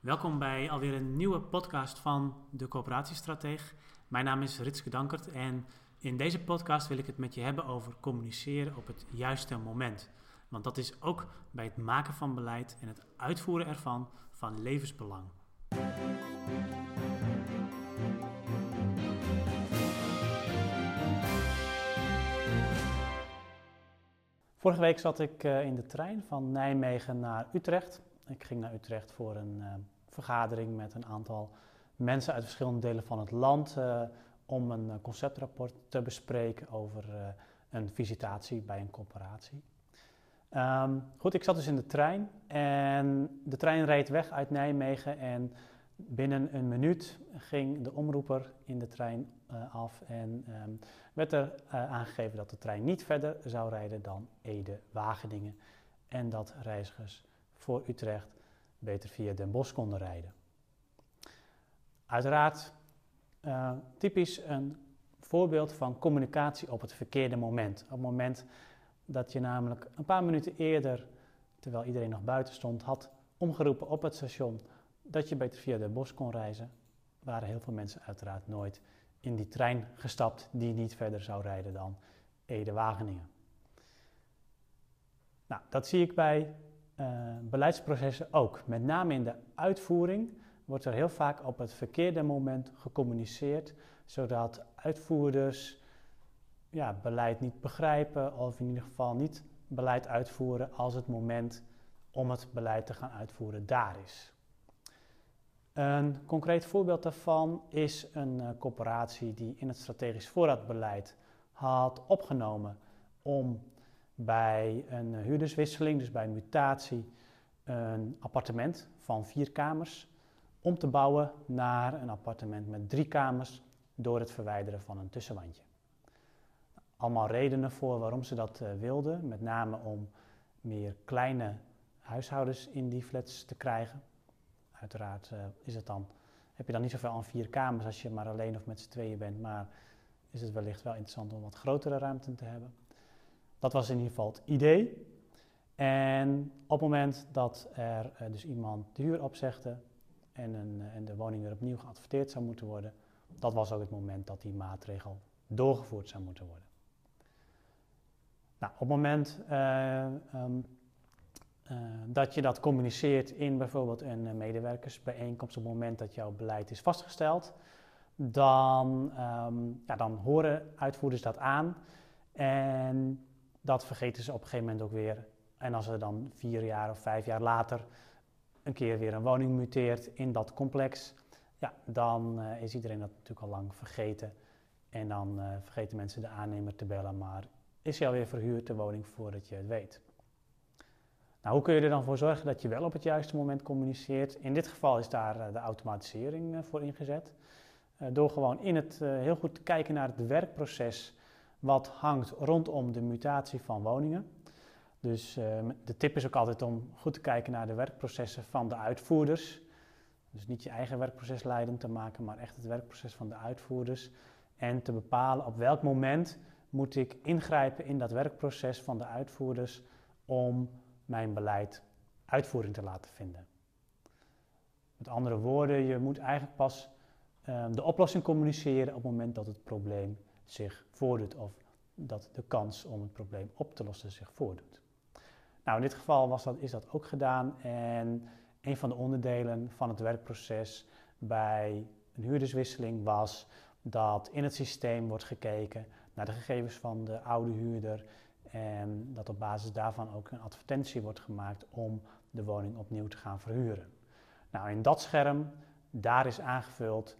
Welkom bij alweer een nieuwe podcast van de Coöperatiestrateeg. Mijn naam is Ritske Dankert en in deze podcast wil ik het met je hebben over communiceren op het juiste moment. Want dat is ook bij het maken van beleid en het uitvoeren ervan van levensbelang. Vorige week zat ik eh, in de trein van Nijmegen naar Utrecht. Ik ging naar Utrecht voor een uh, vergadering met een aantal mensen uit verschillende delen van het land uh, om een conceptrapport te bespreken over een visitatie bij een corporatie. Um, goed, ik zat dus in de trein en de trein reed weg uit Nijmegen en binnen een minuut ging de omroeper in de trein af en um, werd er aangegeven dat de trein niet verder zou rijden dan Ede-Wageningen en dat reizigers voor Utrecht beter via Den Bosch konden rijden. Uiteraard uh, typisch een voorbeeld van communicatie op het verkeerde moment. Op het moment dat je namelijk een paar minuten eerder, terwijl iedereen nog buiten stond, had omgeroepen op het station dat je beter via de bos kon reizen, waren heel veel mensen uiteraard nooit in die trein gestapt die niet verder zou rijden dan Ede-Wageningen. Nou, dat zie ik bij uh, beleidsprocessen ook. Met name in de uitvoering wordt er heel vaak op het verkeerde moment gecommuniceerd, zodat uitvoerders ja, beleid niet begrijpen of in ieder geval niet beleid uitvoeren als het moment om het beleid te gaan uitvoeren daar is. Een concreet voorbeeld daarvan is een uh, corporatie die in het strategisch voorraadbeleid had opgenomen om bij een huurderswisseling, dus bij een mutatie, een appartement van vier kamers om te bouwen naar een appartement met drie kamers door het verwijderen van een tussenwandje. Allemaal redenen voor waarom ze dat uh, wilden, met name om meer kleine huishoudens in die flats te krijgen. Uiteraard uh, is het dan, heb je dan niet zoveel aan vier kamers als je maar alleen of met z'n tweeën bent, maar is het wellicht wel interessant om wat grotere ruimte te hebben. Dat was in ieder geval het idee. En op het moment dat er uh, dus iemand de huur opzegde en, een, en de woning weer opnieuw geadverteerd zou moeten worden, dat was ook het moment dat die maatregel doorgevoerd zou moeten worden. Nou, op het moment um, uh, dat je dat communiceert in bijvoorbeeld een medewerkersbijeenkomst, op het moment dat jouw beleid is vastgesteld, dan, um, ja, dan horen uitvoerders dat aan en dat vergeten ze op een gegeven moment ook weer. En als er dan vier jaar of vijf jaar later een keer weer een woning muteert in dat complex, ja, dan uh, is iedereen dat natuurlijk al lang vergeten. En dan vergeten mensen de aannemer te bellen, maar is hij alweer verhuurd de woning voordat je het weet. Nou, hoe kun je er dan voor zorgen dat je wel op het juiste moment communiceert? In dit geval is daar uh, de automatisering voor ingezet. Door gewoon in het heel goed te kijken naar het werkproces wat hangt rondom de mutatie van woningen. Dus de tip is ook altijd om goed te kijken naar de werkprocessen van de uitvoerders. Dus niet je eigen werkproces leidend te maken, maar echt het werkproces van de uitvoerders. En te bepalen op welk moment moet ik ingrijpen in dat werkproces van de uitvoerders om mijn beleid uitvoering te laten vinden. Met andere woorden, je moet eigenlijk pas um, de oplossing communiceren op het moment dat het probleem zich voordoet of dat de kans om het probleem op te lossen zich voordoet. Nou, in dit geval was dat, is dat ook gedaan en een van de onderdelen van het werkproces bij een huurderswisseling was dat in het systeem wordt gekeken naar de gegevens van de oude huurder en dat op basis daarvan ook een advertentie wordt gemaakt om de woning opnieuw te gaan verhuren. Nou, in dat scherm, daar is aangevuld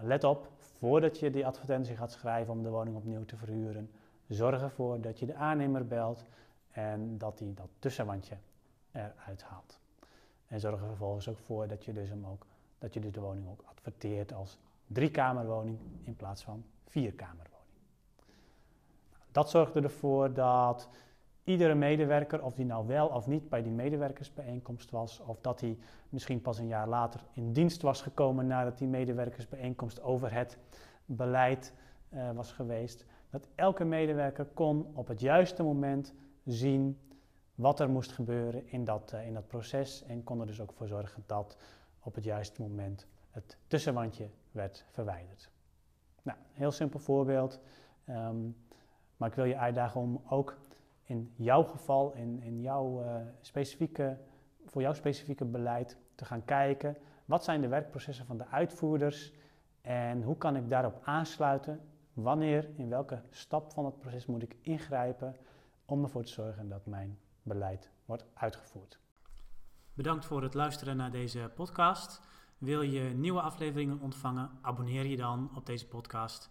let op, voordat je die advertentie gaat schrijven om de woning opnieuw te verhuren, zorg ervoor dat je de aannemer belt en dat hij dat tussenwandje eruit haalt. En zorg er vervolgens ook voor dat je dus, hem ook, dat je dus de woning ook adverteert als driekamerwoning in plaats van vierkamerwoning. Dat zorgde ervoor dat iedere medewerker, of die nou wel of niet bij die medewerkersbijeenkomst was, of dat hij misschien pas een jaar later in dienst was gekomen nadat die medewerkersbijeenkomst over het beleid uh, was geweest, dat elke medewerker kon op het juiste moment zien wat er moest gebeuren in dat, uh, in dat proces en kon er dus ook voor zorgen dat op het juiste moment het tussenwandje werd verwijderd. Nou, heel simpel voorbeeld. Ehm, maar ik wil je uitdagen om ook in jouw geval, in, in jouw, uh, specifieke, voor jouw specifieke beleid te gaan kijken. Wat zijn de werkprocessen van de uitvoerders en hoe kan ik daarop aansluiten? Wanneer, in welke stap van het proces moet ik ingrijpen om ervoor te zorgen dat mijn beleid wordt uitgevoerd? Bedankt voor het luisteren naar deze podcast. Wil je nieuwe afleveringen ontvangen? Abonneer je dan op deze podcast.